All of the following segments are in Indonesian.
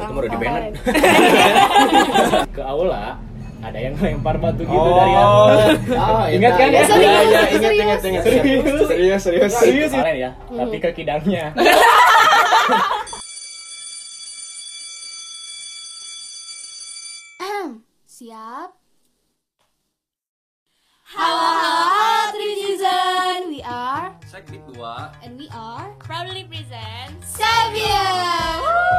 itu mah udah di banner. Ke aula ada yang lempar batu gitu Oh. dari Oh, Ingat kan? Ya, Serius, ya, ingat, serius. ingat, ingat. Serius. Serius, serius. serius kemarin ya tapi ke kidangnya Siap. Halo, halo, Trijuzen. We are Sekbit 2. and we are proudly present Xavier.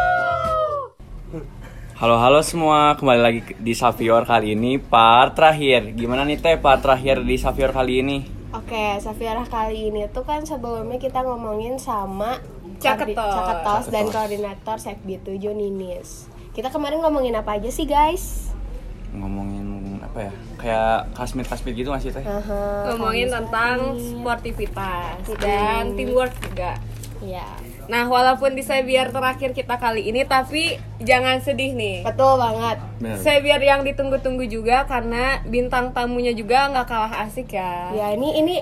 Halo halo semua, kembali lagi di Savior kali ini part terakhir. Gimana nih teh part terakhir di Savior kali ini? Oke, Safira kali ini tuh kan sebelumnya kita ngomongin sama Caketos. Caketos dan koordinator Sekbi 7 Ninis. Kita kemarin ngomongin apa aja sih guys? Ngomongin apa ya? Kayak kasmit kasmit gitu nggak sih teh? Aha, ngomongin tentang sportivitas dan teamwork juga. Iya, Nah, walaupun di Sebiar terakhir kita kali ini, tapi jangan sedih nih. betul banget. Bener. Sebiar yang ditunggu-tunggu juga karena bintang tamunya juga nggak kalah asik ya. Ya ini ini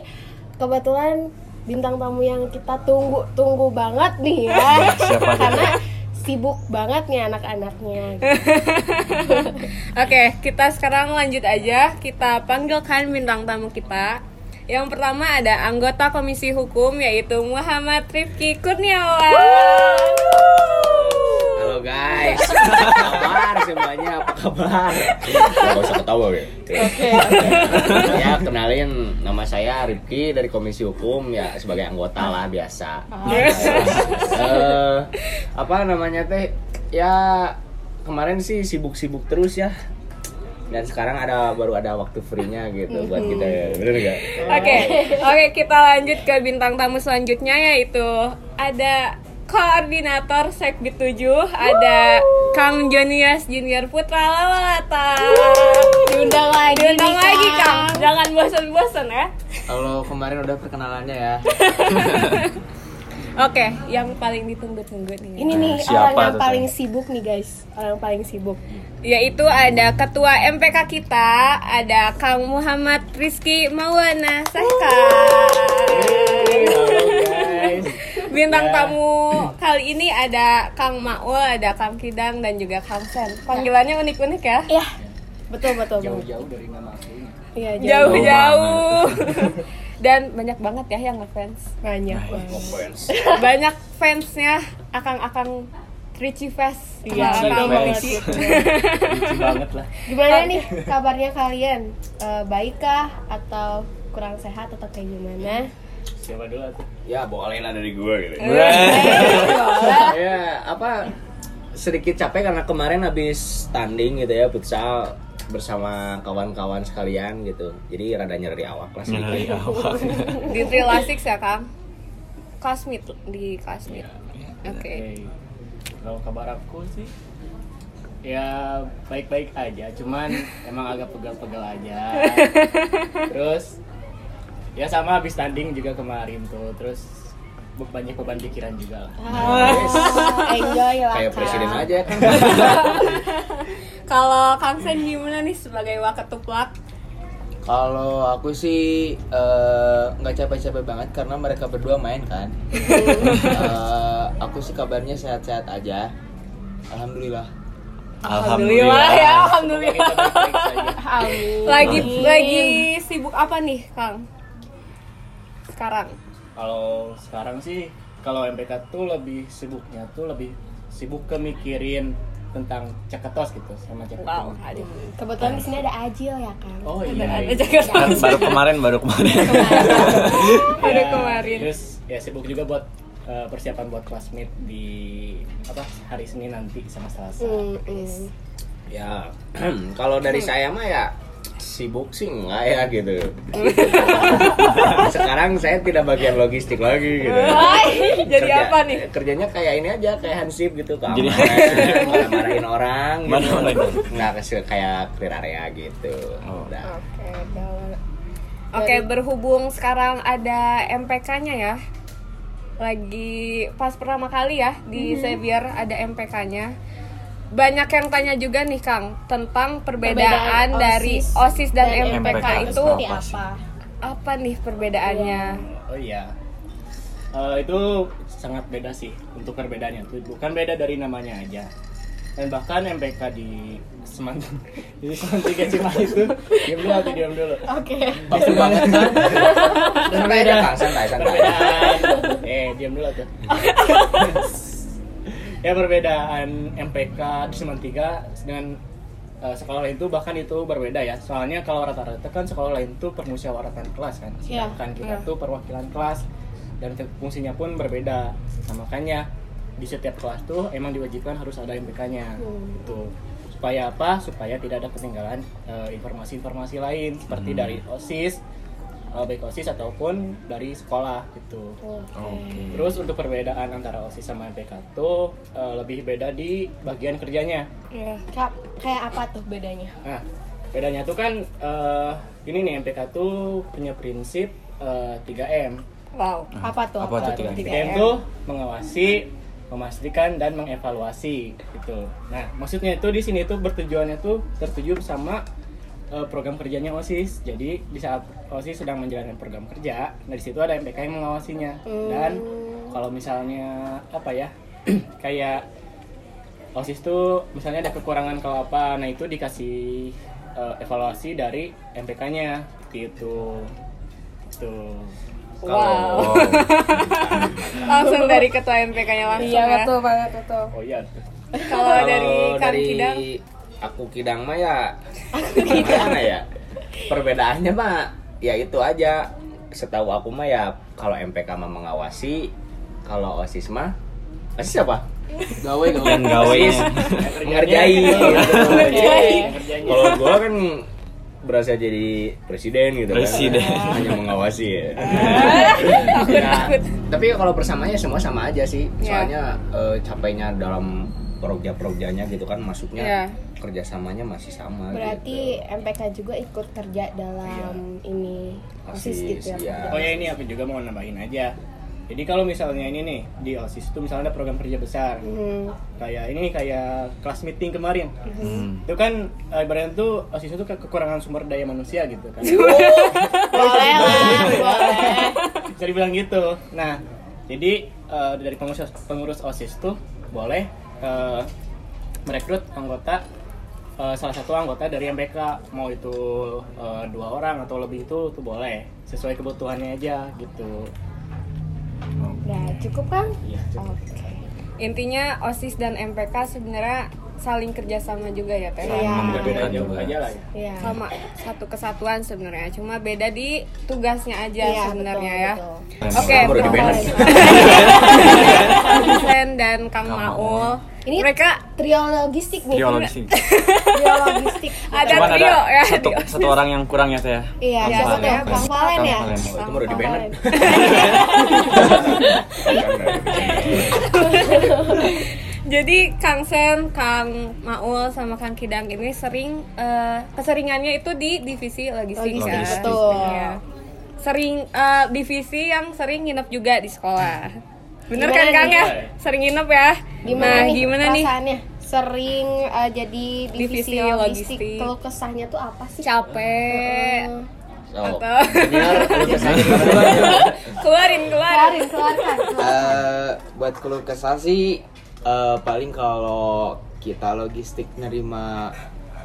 kebetulan bintang tamu yang kita tunggu tunggu banget nih ya. Siapa tuh? Karena sibuk banget nih anak-anaknya. Oke, kita sekarang lanjut aja. Kita panggilkan bintang tamu kita. Yang pertama ada anggota Komisi Hukum yaitu Muhammad Rifki Kurniawan. Halo guys. Apa kabar semuanya? Apa kabar? Gak usah ketawa ya. Oke. ya kenalin nama saya Rifki dari Komisi Hukum ya sebagai anggota lah biasa. Eh, apa namanya teh? Ya kemarin sih sibuk-sibuk terus ya. Dan sekarang ada baru ada waktu free-nya gitu buat kita ya. Bener gak? Oke, oke kita lanjut ke bintang tamu selanjutnya yaitu ada koordinator Sekbid 7 ada Kang Jonias Junior Putra Lawalata. Diundang lagi. Diundang nih, lagi Kang, jangan bosan-bosan ya. Kalau kemarin udah perkenalannya ya. Oke, yang paling ditunggu-tunggu nih. Ini nih Siapa orang yang tuh, paling Teh? sibuk nih guys. Orang yang paling sibuk. yaitu ada ketua MPK kita, ada Kang Muhammad Rizky Maulana guys Bintang Ya. tamu kali ini ada Kang Maul, ada Kang Kidang dan juga Kang Sen. Panggilannya unik-unik ya. Iya. Betul betul. betul. jauh-jauh dari nama aslinya Iya, Jauh-jauh. dan banyak banget ya yang ngefans. Banyak. Nah, banget. Fans. Banyak fansnya akang-akang Richie Fest. Iya, banget. Richie. banget lah Gimana nih kabarnya kalian? Eh, baikkah atau kurang sehat atau kayak gimana? siapa dulu tuh Ya boleh lah dari gue gitu. Boleh. ya apa sedikit capek karena kemarin habis tanding gitu ya futsal bersama kawan-kawan sekalian gitu jadi rada nyeri awak lah Nyari sedikit awak. Di Trilasix ya, Kang? Kasmit di Kasmit. Iya, Oke. Oke. Kalau kabar aku sih ya baik-baik aja, cuman emang agak pegal-pegal aja. Terus ya sama habis tanding juga kemarin tuh, terus banyak beban pikiran juga lah. Ah, enjoy lah. kayak presiden aja kan Kalau Kang Sen gimana nih sebagai waketuplak? Kalau aku sih eh, nggak capek-capek banget karena mereka berdua main kan. Eh, aku sih kabarnya sehat-sehat aja. Alhamdulillah. Alhamdulillah ya, alhamdulillah. Saja. Amin. Lagi lagi sibuk apa nih, Kang? Sekarang. Kalau sekarang sih kalau MPK tuh lebih sibuknya tuh lebih sibuk ke mikirin tentang caketos gitu sama caketos. Wow, aduh. Kebetulan di sini ada Ajil ya kan. Oh Ada iya. ada jaga Kan baru kemarin baru kemarin. Baru Ya, kemarin. Terus ya sibuk juga buat eh, persiapan buat classmate di apa hari Senin nanti sama Selasa. Hmm, hmm. ya kalau dari saya mah ya sibuk sih enggak ya gitu sekarang saya tidak bagian logistik lagi gitu jadi Kerja- apa nih? kerjanya kayak ini aja kayak hansip gitu Jadi- keamanan marah-marahin orang gitu. Marah-marahin. nggak kasih kayak clear area gitu Oh. Udah. Oke, udah. Oke, berhubung sekarang ada MPK-nya ya. Lagi pas pertama kali ya di Sebiar ada MPK-nya. Banyak yang tanya juga nih Kang tentang perbedaan, Perbedaan dari OSIS OSIS dan, dan MPK, MPK itu Apa sih? apa? nih perbedaannya? Oh iya. Eh, itu sangat beda sih untuk perbedaannya tuh bukan beda dari namanya aja. dan bahkan MPK di Seman di Seman tiga Cimahi itu diam dulu atau diam dulu Oke. Bagus banget kan? santai aja kang santai santai eh diam dulu tuh ya perbedaan MPK di 3 dengan eh, sekolah lain itu bahkan itu berbeda ya soalnya kalau rata-rata kan sekolah lain tuh permusyawaratan kelas kan Iya. sedangkan kita Iya. tuh perwakilan kelas dan fungsinya pun berbeda nah, makanya di setiap kelas tuh emang diwajibkan harus ada MPK-nya Hmm. gitu supaya apa supaya tidak ada ketinggalan eh, informasi-informasi lain seperti Hmm. dari osis eh, baik osis ataupun dari sekolah gitu Oke. Terus untuk perbedaan antara OSIS sama MPK tuh eh, lebih beda di bagian kerjanya. Iya. Kak, kayak apa tuh bedanya? Nah, bedanya tuh kan eh, ini nih MPK tuh punya prinsip eh, 3M. Wow. Apa tuh? Apa tuh Nah, 3M? 3M tuh mengawasi, memastikan dan mengevaluasi gitu. Nah, maksudnya itu di sini tuh bertujuannya tuh tertuju sama eh, program kerjanya OSIS. Jadi di saat OSIS sedang menjalankan program kerja, nah di situ ada MPK yang mengawasinya. Dan kalau misalnya apa ya, kayak OSIS tuh misalnya ada kekurangan kalau apa, nah itu dikasih eh, evaluasi dari MPK-nya gitu. Tuh. Wow. langsung dari ketua MPK-nya langsung Iya ya. betul banget betul. Oh iya. Kalau dari Kang dari Kidang, aku kidang mah ya gimana ya? Perbedaannya mah ya itu aja. Setahu aku mah ya kalau MPK mah mengawasi kalau osis mah osis apa? Gawe gawe. Gawainya. mengerjai. Kalau gua kan berasa jadi presiden gitu Presiden. kan hanya mengawasi ya. Nah, tapi kalau bersamanya semua sama aja sih. Soalnya eh, capainya dalam proja-projanya gitu kan masuknya Iya. kerjasamanya masih sama Berarti gitu. MPK juga ikut kerja dalam ini OSIS gitu ya. Oh ya ini aku juga mau nambahin aja. Jadi kalau misalnya ini nih di OSIS itu misalnya ada program kerja besar Hmm. kayak ini kayak kelas meeting kemarin. Hmm. Itu kan eh, ibaratnya tuh OSIS itu ke- kekurangan sumber daya manusia gitu kan. Boleh lah, boleh. Bisa dibilang gitu. Nah, jadi eh, dari pengurus pengurus OSIS tuh boleh eh, merekrut anggota eh, salah satu anggota dari MPK mau itu eh, dua orang atau lebih itu tuh boleh sesuai kebutuhannya aja gitu. Nah, cukup kan? Iya. cukup. Oke. Intinya OSIS dan MPK sebenarnya saling kerjasama juga ya Teh. Iya. membutuhkan Jauh juga. aja lah ya. Iya. Sama satu kesatuan sebenarnya, cuma beda di tugasnya aja Iya, sebenarnya betul, ya. Oke, banner. Vincent dan Kang Maul. Ini Mereka trio logistik nih. Trio logistik. Trio logistik. Ada Cuman trio ada ya, satu, satu orang yang kurang ya teh ya. Iya, Kang siapa Valen. tuh? Kang Valen ya? Oh, itu baru di banner. Jadi Kang Sen, Kang Maul sama Kang Kidang ini sering eh, keseringannya itu di divisi logistik, Logistik, kan? betul. Iya. Sering eh, divisi yang sering nginep juga di sekolah. Bener Gimana kan Kang nih? ya? Sering nginep ya? Gimana nah, nih gimana nih? perasaannya? Sering eh, jadi divisi, Divisi logistik. logistik. Kalau kesahnya tuh apa sih? Capek. Heeh. So, Atau- keluarin, keluarin. Keluarin, keluarkan. Eh, buat keluh kesah sih eh, paling kalau kita logistik nerima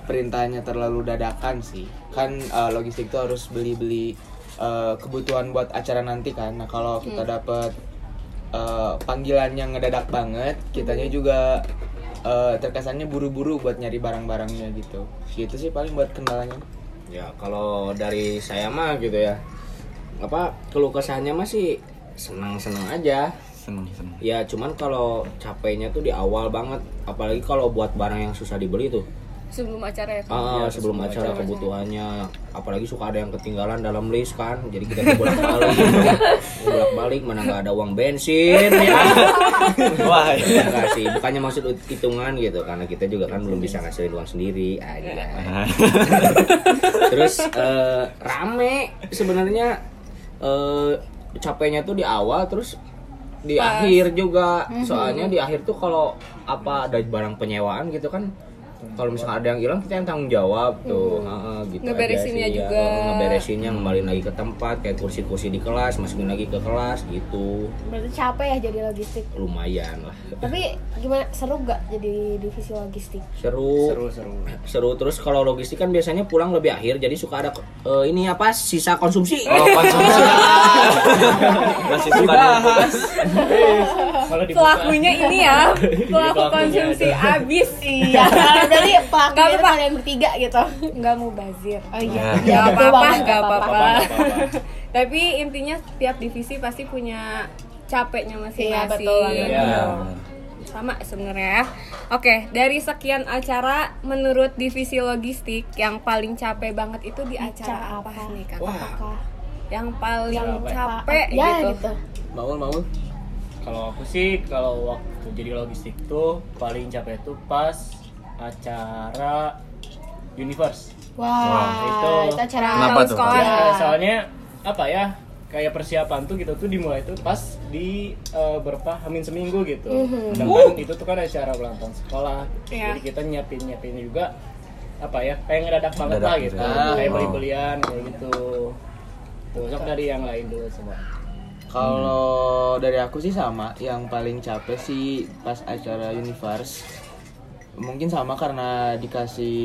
perintahnya terlalu dadakan sih kan eh, logistik tuh harus beli-beli eh, kebutuhan buat acara nanti kan nah kalau kita dapet eh, panggilan yang ngedadak banget kitanya juga eh, terkesannya buru-buru buat nyari barang-barangnya gitu. Gitu sih paling buat kendalanya. Ya kalau dari saya mah gitu ya. Apa keluh kesahnya mah sih senang-senang aja. Seneng, seneng. ya cuman kalau capeknya tuh di awal banget. Apalagi kalau buat barang yang susah dibeli tuh Sebelum acara ya? Ah, sebelum acara kebutuhannya. Apalagi suka ada yang ketinggalan dalam list kan? Jadi kita bolak balik bolak balik mana nggak ada uang bensin ya Wah, Ya nggak sih? Bukannya maksud hitungan gitu karena kita juga kan belum bisa ngasilin uang sendiri. Aja terus eh, rame sebenarnya eh, capeknya tuh di awal terus di akhir juga. Soalnya di akhir tuh kalau apa ada barang penyewaan gitu kan kalau misalkan ada yang hilang kita yang tanggung jawab tuh Heeh, gitu aja Ngeberesinnya sih, ya. juga. Heeh, ngeberesinnya ngembaliin lagi ke tempat kayak kursi-kursi di kelas masukin lagi ke kelas gitu Berarti capek ya jadi logistik. lumayan lah Tapi gimana seru gak jadi divisi logistik? seru seru seru seru terus kalau logistik kan biasanya pulang lebih akhir jadi suka ada eh, ini apa sisa konsumsi Oh, konsumsi. Masih suka dibahas. kalau dibuka Pelakunya ini ya, pelaku konsumsi ada. abis. Iya, berarti pelakunya Gak itu apa-apa. kalian bertiga gitu. Nggak mau bazir. Oh iya, Nah. iya, apa-apa, banget, gak apa-apa. Tapi intinya tiap divisi pasti punya capeknya Iya, masing-masing. betul banget. Iya. Sama sebenarnya ya. Oke, dari sekian acara menurut divisi logistik yang paling capek banget itu di acara, Acara apa, apa? nih Kak? Apakah Yang paling Capek. capek ya gitu. gitu. Maul maul. Kalau aku sih kalau waktu jadi logistik tuh paling capek tuh pas acara Universe. Wah, itu. itu acara Kenapa tuh? sekolah. Ya. Ya, soalnya apa ya? Kayak persiapan tuh gitu tuh dimulai tuh pas di eh, berapa hamin seminggu gitu. Mhm. Sedangkan itu tuh kan acara ulang tahun sekolah. Iya. Jadi kita nyiapin nyiapin juga apa ya? Kayak ngedadak banget lah gitu ya. kayak Oh. beli-belian kayak gitu. Tuh, sok dari yang lain dulu semua. Kalau dari aku sih sama, yang paling capek sih pas acara Universe. Mungkin sama karena dikasih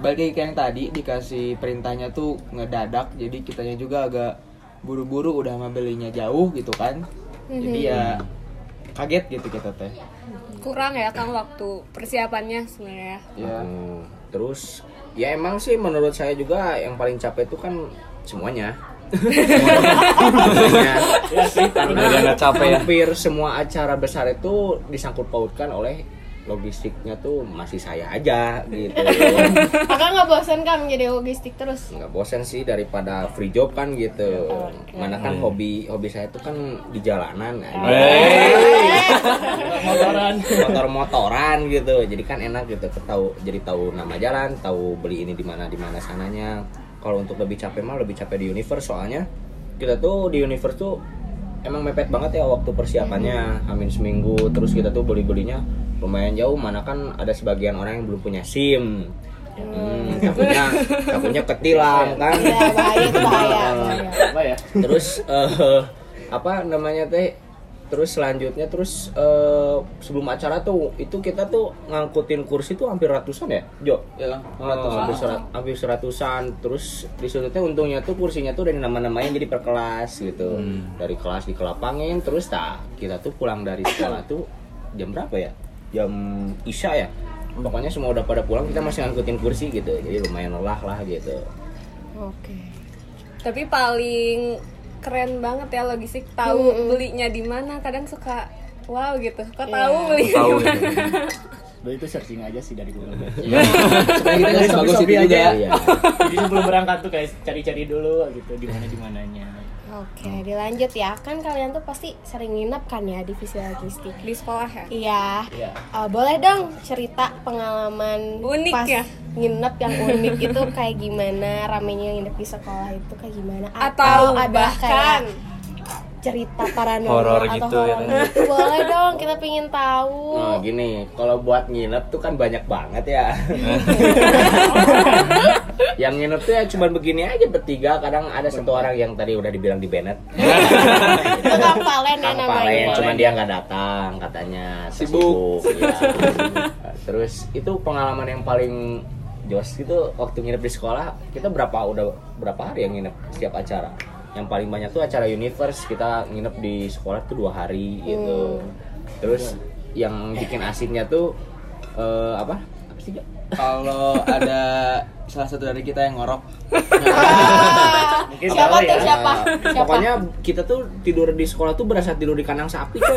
balik lagi kayak yang tadi dikasih perintahnya tuh ngedadak, jadi kitanya juga agak buru-buru udah belinya jauh gitu kan. Jadi ya kaget gitu kita teh. Kurang ya kan waktu persiapannya sebenarnya. Ya. Hmm, terus ya emang sih menurut saya juga yang paling capek itu kan semuanya. Ya sih, karena capek ya. hampir semua acara besar itu disangkut pautkan oleh logistiknya tuh masih saya aja gitu. Kakak nggak bosan kan jadi logistik terus? nggak bosan sih daripada free job kan gitu. Mana kan hobi hobi saya tuh kan di jalanan motoran. motor-motoran gitu. Jadi kan enak gitu. Tahu jadi tahu nama jalan tahu beli ini di mana di mana sananya. Kalau untuk lebih capek mah lebih capek di universe soalnya kita tuh di universe tuh emang mepet banget ya waktu persiapannya amin seminggu terus kita tuh beli belinya lumayan jauh mana kan ada sebagian orang yang belum punya sim hmm, takutnya takutnya ketilang kan Iya, bahaya itu bahaya. bahaya. Ya? terus eh, apa namanya teh terus selanjutnya terus eh, sebelum acara tuh itu kita tuh ngangkutin kursi tuh hampir ratusan ya Jo? Ya, Oh, hampir, serat- hampir seratusan. Terus di situ teh untungnya tuh kursinya tuh dari nama-namain jadi per kelas gitu. Dari kelas dikelapangin terus tak kita tuh pulang dari sekolah tuh jam berapa ya? Jam isya ya? Pokoknya semua udah pada pulang kita masih ngangkutin kursi gitu. Jadi lumayan lelah lah gitu. Oke. Tapi paling keren banget ya logistik tahu belinya di mana. Kadang suka wow gitu. Tahu belinya Tahu di mana. gitu. Dulu itu searching aja sih dari Google. Iya. Kita Dari sebagus itu juga. Iya. Jadi sebelum berangkat tuh kayak cari-cari dulu gitu di mana di mananya. Oke, dilanjut ya. Kan kalian tuh pasti sering nginep kan ya divisi logistik. Di sekolah ya. Iya. Iya. Eh, boleh dong cerita pengalaman Unik pas ya? nginep yang unik itu kayak gimana ramenya nginep di sekolah itu kayak gimana Atau ada bahkan kayak cerita paranormal Horor atau gitu ya horor kan? gitu. boleh dong kita pengen tahu Nah gini, kalau buat nginep tuh kan banyak banget ya. yang nginep tuh ya cuman begini aja bertiga. Kadang ada satu orang yang tadi udah dibilang di Bennett. itu Kang Valen ya namanya cuman dia nggak datang katanya Sibuk. Iya. Terus itu pengalaman yang paling jos gitu waktu nginep di sekolah kita berapa udah berapa hari yang nginep setiap acara yang paling banyak tuh acara universe kita nginep di sekolah tuh dua hari gitu terus yang bikin asiknya tuh eh, apa apa sih? Kalau ada salah satu dari kita yang ngorok, Mungkin siapa tuh ya. siapa Nah, siapa Pokoknya kita tuh tidur di sekolah tuh berasa tidur di kandang sapi coy.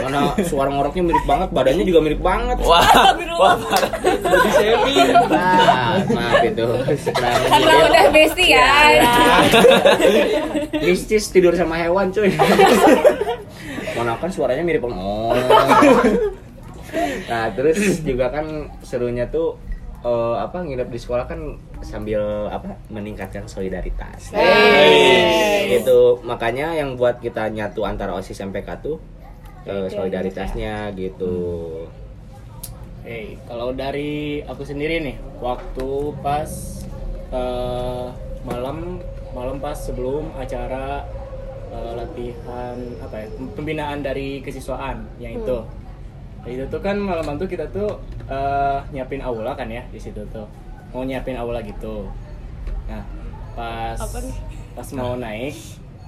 Karena suara ngoroknya mirip banget, badannya juga mirip banget. Wah, wah, Body shaming. Nah, maaf itu. Sekarang Karena udah besti ya. mistis tidur sama hewan cuy. Mana kan suaranya mirip oh. Nah, terus juga kan serunya tuh eh, apa nginep di sekolah kan sambil apa meningkatkan solidaritas. Itu makanya yang buat kita nyatu antara OSIS MPK tuh eh, solidaritasnya gitu. Hey, kalau dari aku sendiri nih, waktu pas eh, malam malam pas sebelum acara eh, latihan apa ya pembinaan dari kesiswaan yang itu, Nah, itu tuh kan malam tuh kita tuh eh, nyiapin aula kan ya di situ tuh mau nyiapin aula gitu. Nah pas pas mau naik,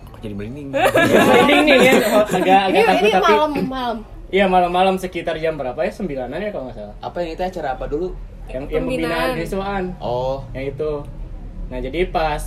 Kok jadi merinding? ini nih ya agak agak takut ini tapi malam malam. Iya malam-malam sekitar jam berapa ya? Sembilanan ya kalau nggak salah. Apa ini teh acara apa dulu? Yang yang pembinaan Pembinaan. kesiswaan. Oh, Yang itu. Nah jadi pas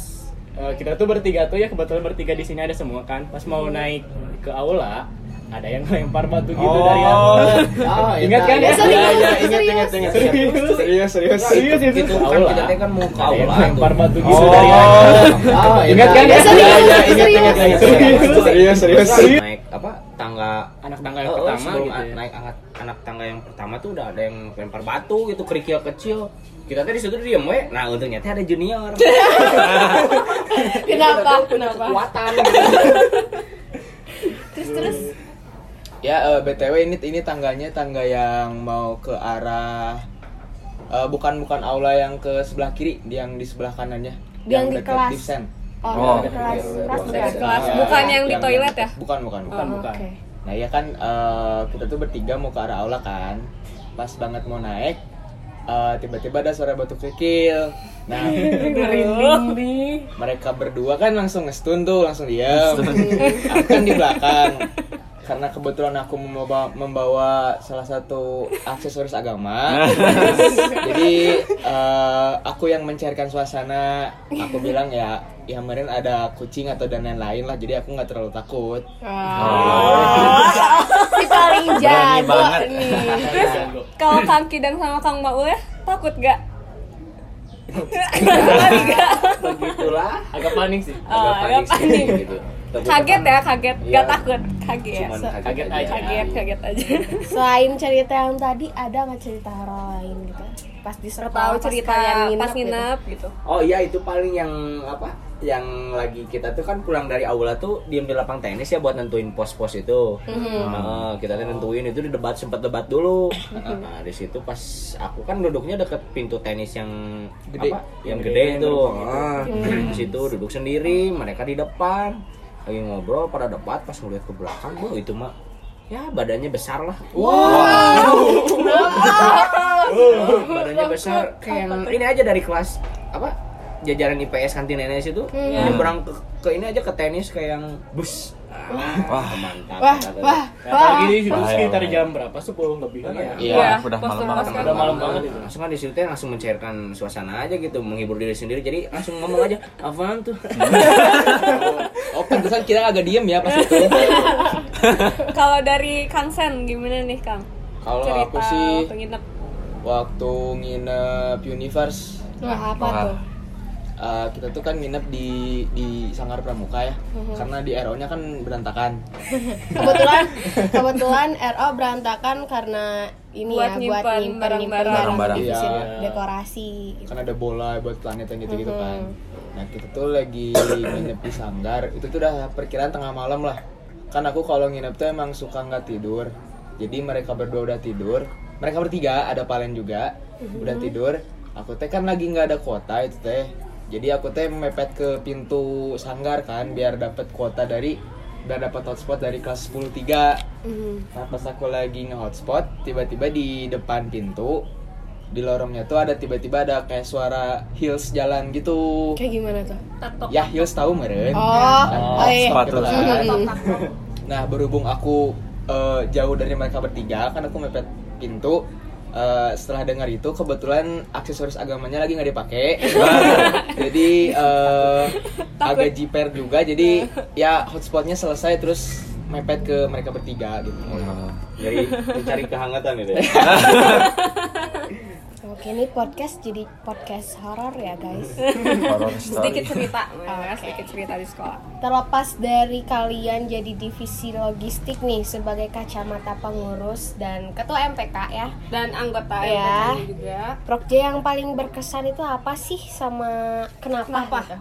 eh, kita tuh bertiga tuh ya kebetulan bertiga di sini ada semua kan. Pas mau naik ke aula ada yang lempar batu gitu dari aula. Oh, Ingat kan? Ya, serius, serius, ingat, serius. ingat, ingat. Serius? serius serius. Serius itu. Itu kan Aula. kita kan mau yang aula lempar tuh. batu gitu Oh. dari aula. Oh, Ingat kan? Ya, serius, ya, serius. ingat, ingat, ingat. Serius. Serius serius. Serius. Naik apa? Tangga Anak tangga yang Oh, pertama gitu ya. naik anak anak tangga yang pertama tuh udah ada yang lempar batu gitu kerikil kecil kita tadi situ diem we nah untungnya teh ada junior Kenapa? Kenapa? kekuatan gitu. Terus terus. Ya eh, btw ini ini tangganya tangga yang mau ke arah eh, bukan bukan aula yang ke sebelah kiri, yang di sebelah kanannya. Yang di dekat kelas. Divsen. Oh, Oh. kelas kelas Kelas. bukan? Kelas. Ya, Bukan yang di yang- toilet ya? Bukan bukan bukan. bukan. Oke. Nah ya kan eh, kita tuh bertiga mau ke arah aula kan, pas banget mau naik, eh, tiba-tiba ada suara batu kerikil. Nah Merinding mereka berdua kan langsung ngestun tuh, langsung diam. aku kan di belakang. Karena kebetulan aku membawa, membawa salah satu aksesoris agama, jadi eh, aku yang mencairkan suasana. Aku bilang ya, ya kemarin ada kucing atau dan lain-lain lah, jadi aku nggak terlalu takut. Oh. Si paling jago banget. nih. Terus kalau Kang Kidang sama Kang Maul ya takut gak? Begitulah Agak panik sih. Oh, agak sih, panik. gitu. Kaget ya, kaget. Iya. Gak takut, kaget. cuman So- kaget, kaget aja. Kaget, kaget aja. Selain cerita yang tadi, ada nggak cerita horor lain gitu? Pas di sekolah, Tahu pas cerita kalian pas gitu. nginep gitu. Oh iya itu paling yang apa? Yang lagi kita tuh kan pulang dari aula tuh diem di lapang tenis ya buat nentuin pos-pos itu. Nah, kita tuh nentuin itu di debat sempat debat dulu. Nah, di situ pas aku kan duduknya deket pintu tenis yang Gede. apa? Yang gede gede, itu. yang Ah, di situ duduk sendiri, mereka di depan lagi ngobrol pada debat pas ngeliat ke belakang, wah itu mah ya badannya besar lah. badannya besar. kayak yang ini aja dari kelas apa jajaran IPS kantin NS itu nyebrang ke, ke ini aja ke tenis kayak yang bus Wah. mantap Wah, wah, di situ Bahaya, sekitar jam berapa? 10 lebih kan ya. Iya. Wah, udah pas malam banget. Udah malam banget itu. langsung kan di situ langsung mencairkan suasana aja gitu menghibur diri sendiri jadi langsung ngomong aja apaan tuh Oh pantesan kita agak diem ya pas itu. Kalau dari Kang Sen gimana nih Kang? Kalau Cerita aku sih waktu nginep. waktu nginep Universe Wah, apa Wah. tuh? Eh, kita tuh kan nginep di di Sanggar Pramuka ya. Karena di RO-nya kan berantakan. Kebetulan kebetulan RO berantakan karena ini Buat ya buat nyimpen nyimpen barang-barang. Barang-barang. nyimpen Iya. dekorasi. gitu. Kan ada bola buat planet yang gitu-gitu Mhm. kan. Nah, kita tuh lagi nginep di Sanggar. Itu tuh udah perkiraan tengah malam lah. Kan aku kalau nginep tuh emang suka nggak tidur. Jadi mereka berdua udah tidur. Mereka bertiga ada Palen juga udah tidur. Aku teh kan lagi nggak ada kuota itu teh. Jadi aku teh mepet ke pintu sanggar kan biar dapat kuota dari biar dapat hotspot dari kelas 10 3. Mhm. Nah pas aku lagi nge-hotspot, tiba-tiba di depan pintu di lorongnya tuh ada tiba-tiba ada kayak suara heels jalan gitu. Kayak gimana tuh? Tatok. Ya heels tahu meren. Oh, oh iya. sepatu. gitu kan. Mhm. Nah berhubung aku eh, jauh dari mereka bertiga, kan aku mepet pintu. Eh, setelah dengar itu kebetulan aksesoris agamanya lagi nggak dipakai, jadi eh, agak jiper juga. Jadi ya hotspotnya selesai terus mepet ke mereka bertiga gitu. jadi mencari kehangatan gitu ya Oke, ini podcast jadi podcast horor ya, guys. Sedikit cerita, ya, sedikit cerita di sekolah. Terlepas dari kalian jadi divisi logistik nih sebagai kacamata pengurus dan ketua MPK ya. Dan anggota Ya. MPK juga. Prokja yang paling berkesan itu apa sih sama kenapa? Kenapa? gitu?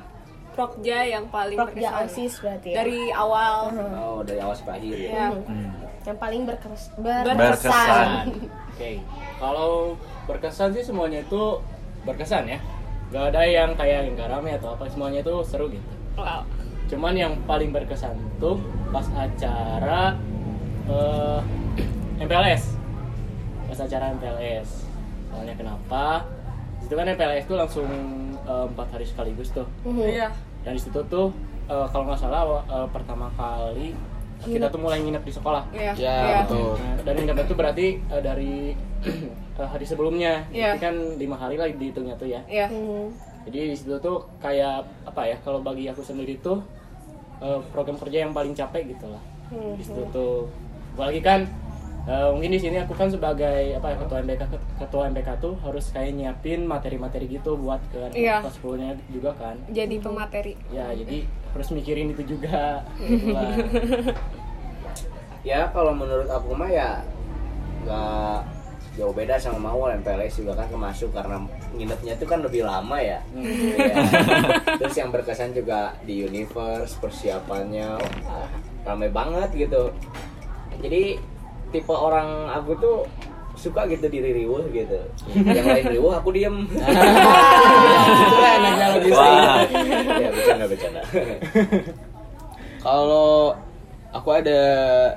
Prokja yang paling Prokja berkesan. OSIS berarti ya. Dari awal. oh dari awal sampai akhir ya Ya. Yang paling berkes Berkesan. berkesan. Oke, kalau berkesan sih semuanya itu berkesan ya. Gak ada yang kayak yang rame atau apa, semuanya itu seru gitu. Wow. Cuman yang paling berkesan tuh pas acara eh, MPLS. Pas acara MPLS. Soalnya kenapa? Itu kan MPLS tuh langsung eh, empat hari sekaligus tuh. Iya. Dan di situ tuh eh, kalau nggak salah eh, pertama kali kita tuh mulai nginep di sekolah. Iya. Ya, Iya. betul. Nah, dan nginep itu berarti eh, dari eh, hari sebelumnya. Iya. Jadi kan lima hari lah dihitungnya tuh ya. Iya. Hmm. Jadi di situ tuh kayak apa ya? Kalau bagi aku sendiri tuh eh, program kerja yang paling capek gitu lah. Hmm. Di situ tuh, apalagi kan eh, mungkin di sini aku kan sebagai apa ya ketua MBK ketua MBK tuh harus kayak nyiapin materi-materi gitu buat ke Iya. kelas 10 nya juga kan. Jadi pemateri. Ya jadi harus mikirin itu juga. gitu lah. ya kalau menurut aku mah ya nggak jauh beda sama mau MPLS juga kan kemasuk karena nginepnya itu kan lebih lama ya Iya. terus yang berkesan juga di universe persiapannya rame banget gitu jadi tipe orang aku tuh suka gitu diri riuh gitu yang lain riuh aku diem Itulah enaknya logistik. Wah. ya bercanda bercanda Kalau aku ada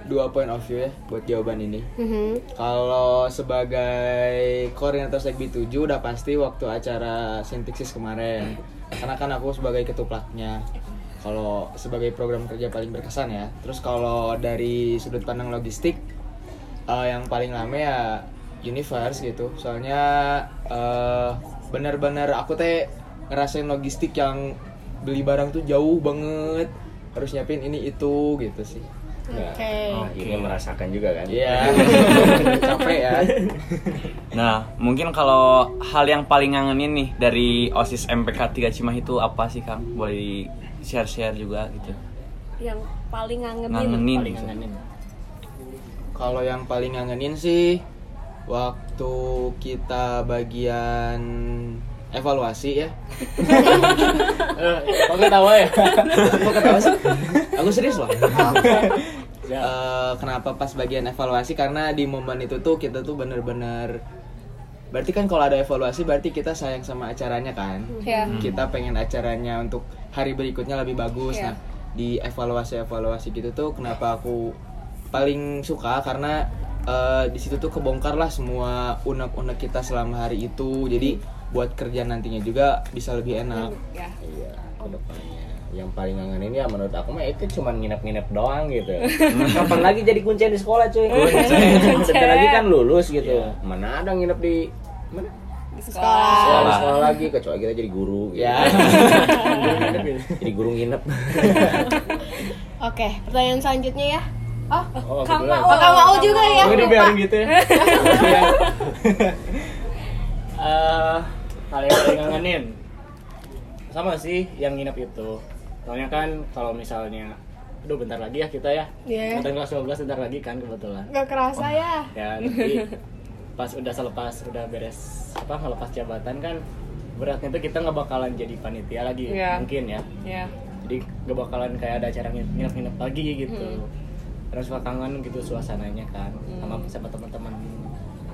dua point of view ya buat jawaban ini. Mhm. Kalau sebagai koordinator Sekbi 7 udah pasti waktu acara sintaksis kemarin. Karena kan aku sebagai ketuplaknya. Kalau sebagai program kerja paling berkesan ya. Terus kalau dari sudut pandang logistik eh, yang paling lama ya universe gitu. Soalnya eh, bener-bener aku teh ngerasain logistik yang beli barang tuh jauh banget. Harus nyiapin ini itu gitu sih. Nah, Oke. akhirnya merasakan juga kan Iya. Capek ya. Nah, mungkin kalau hal yang paling ngangenin nih dari OSIS MPK 3 Cimahi itu apa sih, Kang? Boleh share-share juga gitu. Yang paling ngangenin. Ngangenin. Paling gitu. ngangenin. Kalau yang paling ngangenin sih waktu kita bagian evaluasi ya. Kok ketawa ya? Kok ketawa sih? Aku serius loh. Ya. Eh, kenapa pas bagian evaluasi? Karena di momen itu tuh kita tuh bener-bener Berarti kan kalau ada evaluasi berarti kita sayang sama acaranya kan. Iya. Kita pengen acaranya untuk hari berikutnya lebih bagus. Iya. Nah, di evaluasi-evaluasi gitu tuh kenapa aku paling suka karena eh, di situ tuh kebongkar lah semua unek-unek kita selama hari itu. Jadi buat kerja nantinya juga bisa lebih enak. Ya. Iya, ke depannya. Yang paling ngangenin ya menurut aku mah itu cuma nginep-nginep doang gitu. Kapan lagi jadi kuncen di sekolah cuy? Sebentar lagi kan lulus gitu. Mana ada nginep di mana? Di Sekolah. Sekolah, Sekolah. sekolah lagi kecuali kita jadi guru gitu. Ya. jadi guru nginep. Oke, pertanyaan selanjutnya ya. Oh, Oh, Kang. Oh, Kang Mau juga ya? Oh, lupa. dibiarin gitu ya. Eh, hal yang paling ngangenin. Sama sih yang nginep itu. Soalnya kan kalau misalnya Aduh bentar lagi ya kita ya Iya. Angkatan kelas 12 bentar lagi kan kebetulan Gak kerasa ya. Ya nanti pas udah selepas udah beres apa ngelepas jabatan kan beratnya tuh kita nggak bakalan jadi panitia lagi Iya. mungkin ya Ya. jadi nggak bakalan kayak ada acara nginep- nginep-nginep lagi gitu karena suka kangen gitu suasananya kan sama sama teman-teman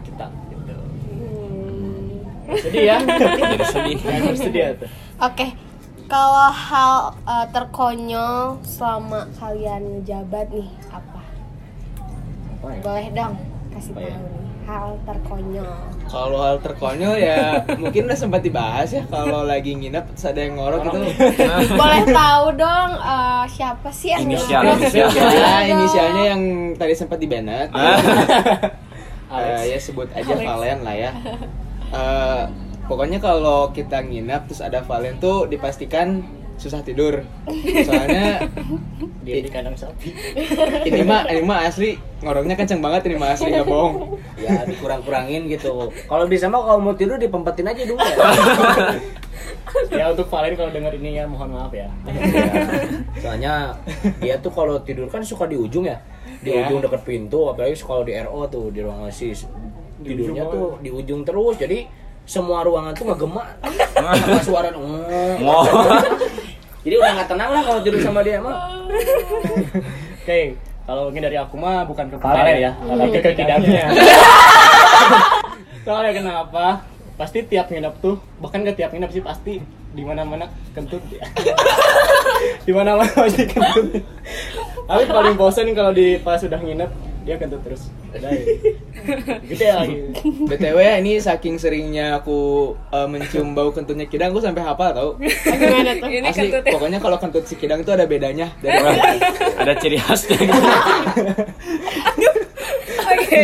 kita gitu sedih ya Jadi sedih. ya sedih tuh Oke, kalau hal eh, terkonyol selama kalian ngejabat nih apa? Apa ya? Boleh dong kasih Apa tahu ya? nih hal terkonyol. Kalau hal terkonyol ya mungkin udah sempat dibahas ya kalau lagi nginep terus ada yang ngorok gitu. Boleh tahu dong eh, siapa sih yang Inisial, inisial. Ya, inisialnya yang tadi sempat di banned. Alex. Eh, ya sebut aja Valen lah ya. Eh, pokoknya kalau kita nginep terus ada Valen tuh dipastikan susah tidur. Soalnya dia di kandang sapi ini mah ini mah asli ngoroknya kenceng banget ini mah asli nggak bohong. Ya dikurang-kurangin gitu. Kalau bisa mah kalau mau tidur dipempetin aja dulu ya. ya untuk Valen kalau denger ini ya mohon maaf ya Soalnya dia tuh kalau tidur kan suka di ujung ya. Di Iya. ujung deket pintu, apalagi kalau di RO tuh di ruang OSIS. Di Tidurnya ujung tuh di ujung terus. Jadi semua ruangan tuh ngegema. Sama suara "Mm." Jadi udah nggak tenang lah kalau tidur sama dia mah. oke Kalau mungkin dari aku mah bukan ke Palen ya, tapi ke kidangnya. Soalnya kenapa? Pasti tiap nginep tuh, bahkan ke tiap nginep sih pasti di mana-mana kentut ya. di mana-mana pasti kentut. Tapi paling bosen kalau di pas sudah nginep dia kentut terus. Udah ya. Gede lagi. BTW ini saking seringnya aku eh, mencium bau kentutnya Kidang, aku sampai hafal tau. Gimana tuh? Ini Asli, kentutnya. pokoknya kalau kentut si Kidang itu ada bedanya dari orang lain. Ada ciri khasnya gitu. Oke.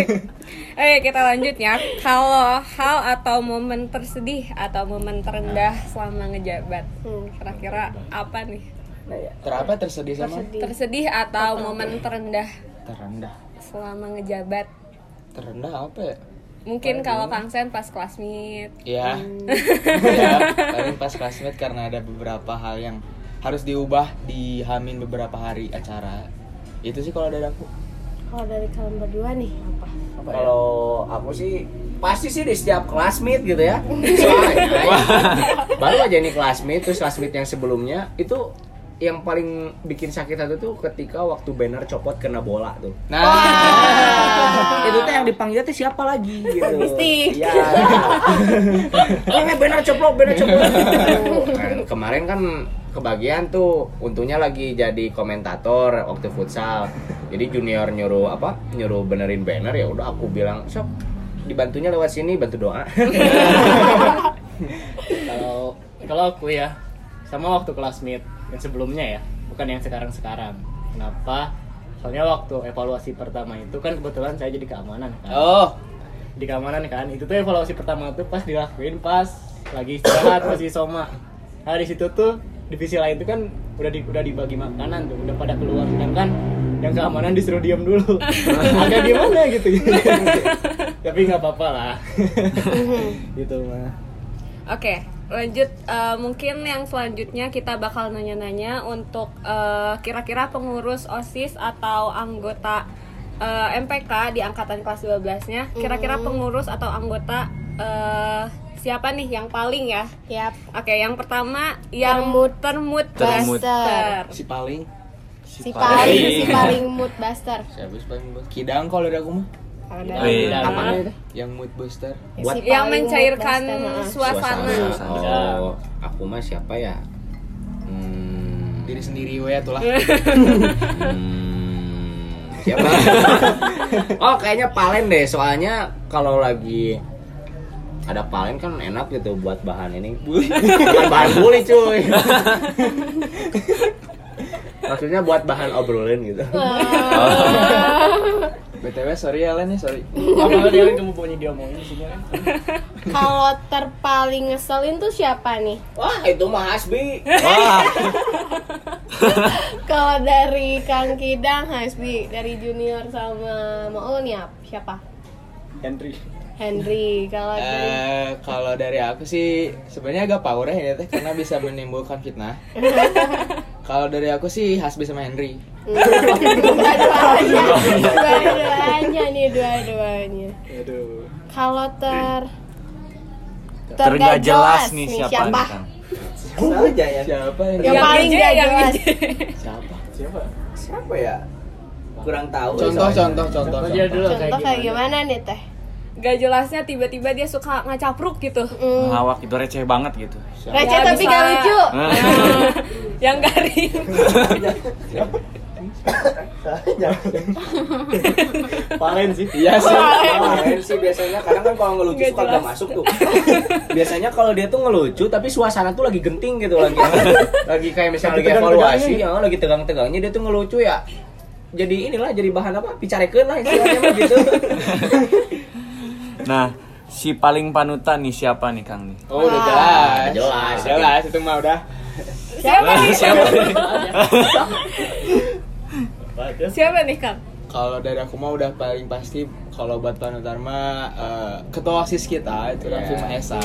Oke, kita lanjut ya. Kalau hal atau momen tersedih atau momen terendah selama ngejabat, Hmm. kira-kira apa nih? Terapa tersedih sama? Tersedih atau momen terendah Terendah. selama ngejabat? Terendah apa ya? Mungkin kalau Kang Sen pas kelas meet. Iya. Hmm. ya, paling pas classmate karena ada beberapa hal yang harus diubah di hamin beberapa hari acara. Itu sih kalau dari aku. Kalau dari kalian berdua nih apa? Kalau aku sih pasti sih di setiap classmate gitu ya. Soalnya baru aja nih classmate terus classmate yang sebelumnya itu yang paling bikin sakit hati tuh ketika waktu banner copot kena bola tuh. Nah, itu tuh yang dipanggil tuh siapa lagi gitu. Mistik. Iya. Eh banner coplok, banner coplok. Nah, kemarin kan kebagian tuh untungnya lagi jadi komentator waktu futsal. Jadi junior nyuruh apa? Nyuruh benerin banner ya udah aku bilang, "Sob, dibantunya lewat sini, bantu doa." Kalau kalau aku ya sama waktu classmate yang sebelumnya ya, bukan yang sekarang-sekarang. Kenapa? Soalnya waktu evaluasi pertama itu kan kebetulan saya jadi keamanan kan. oh, Di keamanan kan, itu tuh evaluasi pertama tuh pas dilakuin pas lagi istirahat masih soma. Nah di situ tuh divisi lain tuh kan udah di, udah dibagi makanan tuh, udah pada keluar sedangkan yang keamanan disuruh diam dulu. Agak gimana gitu. Tapi nggak apa-apa lah. gitu mah. Oke, lanjut Eh, mungkin yang selanjutnya kita bakal nanya-nanya untuk eh, kira-kira pengurus OSIS atau anggota eh, MPK di angkatan kelas 12-nya, kira-kira pengurus atau anggota eh, siapa nih yang paling ya? Yap. Oke, yang pertama yang Termut. termut, Termut. Buster. si paling. Si paling si paling mood buster. Siapa paling? Kidang kalau dari aku mah. Kalau Oh, iya. Apa itu? Yang mood booster. Si Yang mencairkan heeh. suasana. Oh, aku mah siapa ya? Hmm, Diri sendiri we atuh lah. Hmm, siapa? oh, kayaknya Palen deh. Soalnya kalau lagi ada Palen kan enak gitu buat bahan ini. Bukan bahan bully, cuy. Maksudnya buat bahan obrolan gitu. BTW sorry ya Len nih, sorry. Apa dia kamu punya diomongin di sini kan? Kalau terpaling ngeselin tuh siapa nih? Wah, itu mah Hasbi. Wah, Kalau dari Kang Kidang, Hasbi, dari junior sama Maul nih ap- siapa? Henry. Henry. Kalau dari Eh, kalau dari aku sih sebenarnya agak power ya ini teh karena bisa menimbulkan fitnah. Kalau dari aku sih Hasbi sama Henry. dua-duanya, dua-duanya nih dua-duanya. Aduh. Kalau ter tergak jelas nih siapa, nih Kang? Saja ya. Siapa yang Yang paling gak jelas. siapa? Siapa? Siapa ya? Kurang tahu. Contoh, contoh, contoh. Contoh kayak gimana nih teh? Gak jelasnya tiba-tiba dia suka ngacapruk gitu. Mm. Ngawak itu receh banget gitu. Receh Ya, tapi bisa. gak lucu. Yang garing. Palen sih. Iya sih. Kemarin sih biasanya kadang kan kalau ngelucu Nggak suka jelas. gak masuk tuh. biasanya kalau dia tuh ngelucu tapi suasana tuh lagi genting gitu lagi. lagi kayak misalnya Lagi lagi evaluasi, tegang-tegangnya. ya lagi tegang-tegangnya dia tuh ngelucu ya. Jadi inilah jadi bahan apa? Bicarekeun lah istilahnya gitu. nah, si paling panutan nih siapa nih Kang nih? Oh, udah jelas. Jelas. Jelas itu mah udah. Siapa nih? Siapa nih? Siapa nih Kang? Kalau dari aku mah udah paling pasti kalau buat panutan mah eh, ketua OSIS kita itu Iya. Raffi Mahesa.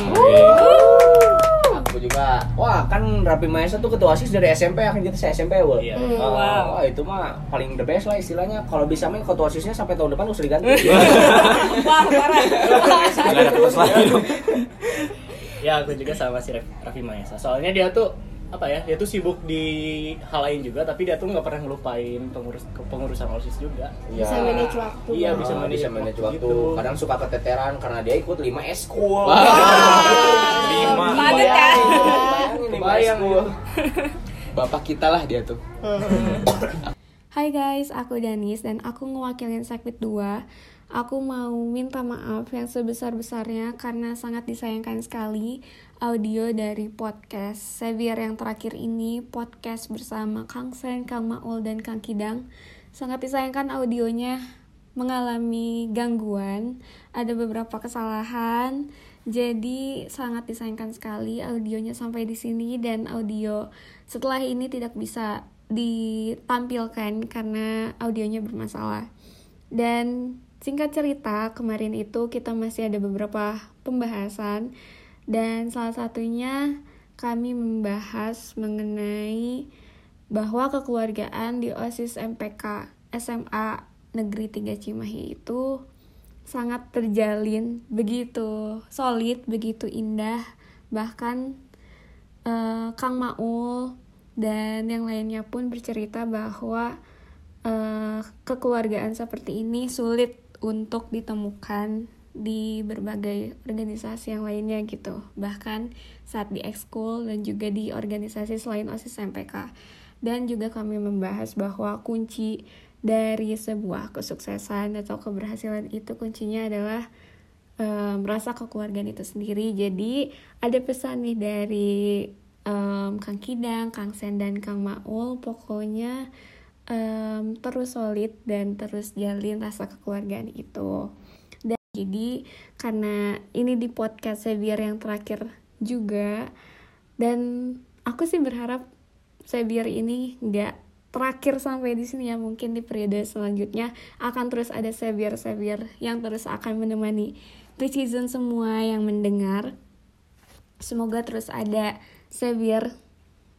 Aku juga. Wah, kan Rapi Mahesa tuh ketua OSIS dari SMP akan kita saya SMP, Wul. Iya. Hmm. Oh, Wow. wah, itu mah paling the best lah istilahnya. Kalau bisa main ketua OSISnya sampai tahun depan usah diganti. Wah, parah. Terus dong. Ya aku juga sama si Raf- Raffi Mahesa. Soalnya dia tuh apa ya dia tuh sibuk di hal lain juga tapi dia tuh nggak pernah ngelupain pengurus kepengurusan osis juga bisa manage waktu Iya, Ah, bisa manage bisa manage waktu waktu. gitu. Kadang suka keteteran karena dia ikut 5 eskul. Lima. Padat ya. Bayangin lima Bayang, eskul. Bapak kita lah dia tuh. Hai guys, aku Danis dan aku ngewakilin Sekbid 2. Aku mau minta maaf yang sebesar-besarnya karena sangat disayangkan sekali audio dari podcast Xavier yang terakhir ini, podcast bersama Kang Sen, Kang Maul, dan Kang Kidang. Sangat disayangkan audionya mengalami gangguan, ada beberapa kesalahan, jadi sangat disayangkan sekali audionya sampai di sini dan audio setelah ini tidak bisa ditampilkan karena audionya bermasalah. Dan singkat cerita, kemarin itu kita masih ada beberapa pembahasan dan salah satunya kami membahas mengenai bahwa kekeluargaan di OSIS MPK SMA Negeri 3 Cimahi itu sangat terjalin begitu solid, begitu indah. Bahkan eh, Kang Maul dan yang lainnya pun bercerita bahwa eh, kekeluargaan seperti ini sulit untuk ditemukan di berbagai organisasi yang lainnya gitu. Bahkan saat di ekskul dan juga di organisasi selain OSIS MPK dan juga kami membahas bahwa kunci dari sebuah kesuksesan atau keberhasilan itu kuncinya adalah em, rasa kekeluargaan itu sendiri. Jadi ada pesan nih dari em, Kang Kidang, Kang Sen dan Kang Maul. Pokoknya em, terus solid dan terus jalin rasa kekeluargaan itu jadi karena ini di podcast Xavier yang terakhir juga dan aku sih berharap Xavier ini nggak terakhir sampai di sini ya. Mungkin di periode selanjutnya akan terus ada Xavier yang terus akan menemani Precision semua yang mendengar. Semoga terus ada Xavier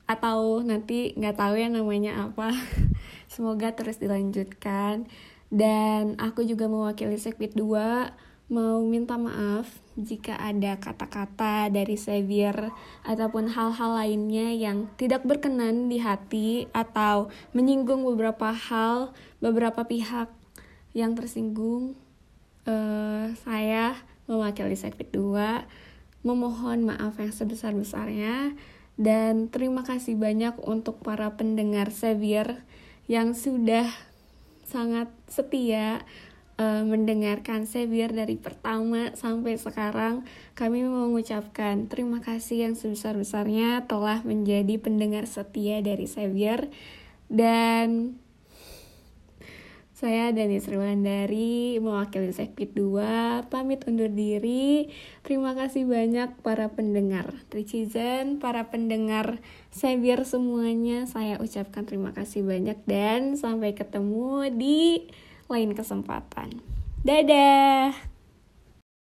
atau nanti nggak tahu ya namanya apa. Semoga terus dilanjutkan dan aku juga mewakili Sekbid 2 mau minta maaf jika ada kata-kata dari Xavier ataupun hal-hal lainnya yang tidak berkenan di hati atau menyinggung beberapa hal beberapa pihak yang tersinggung. Eh, saya mewakili Sekbid 2 memohon maaf yang sebesar-besarnya. Dan terima kasih banyak untuk para pendengar Xavier yang sudah sangat setia eh, mendengarkan Xavier dari pertama sampai sekarang. Kami mengucapkan terima kasih yang sebesar-besarnya telah menjadi pendengar setia dari Xavier dan saya Dani Sriwandari mewakili Sekbid 2 pamit undur diri. Terima kasih banyak para pendengar Tricizen, para pendengar Xavier semuanya. Saya ucapkan terima kasih banyak dan sampai ketemu di lain kesempatan. Dadah.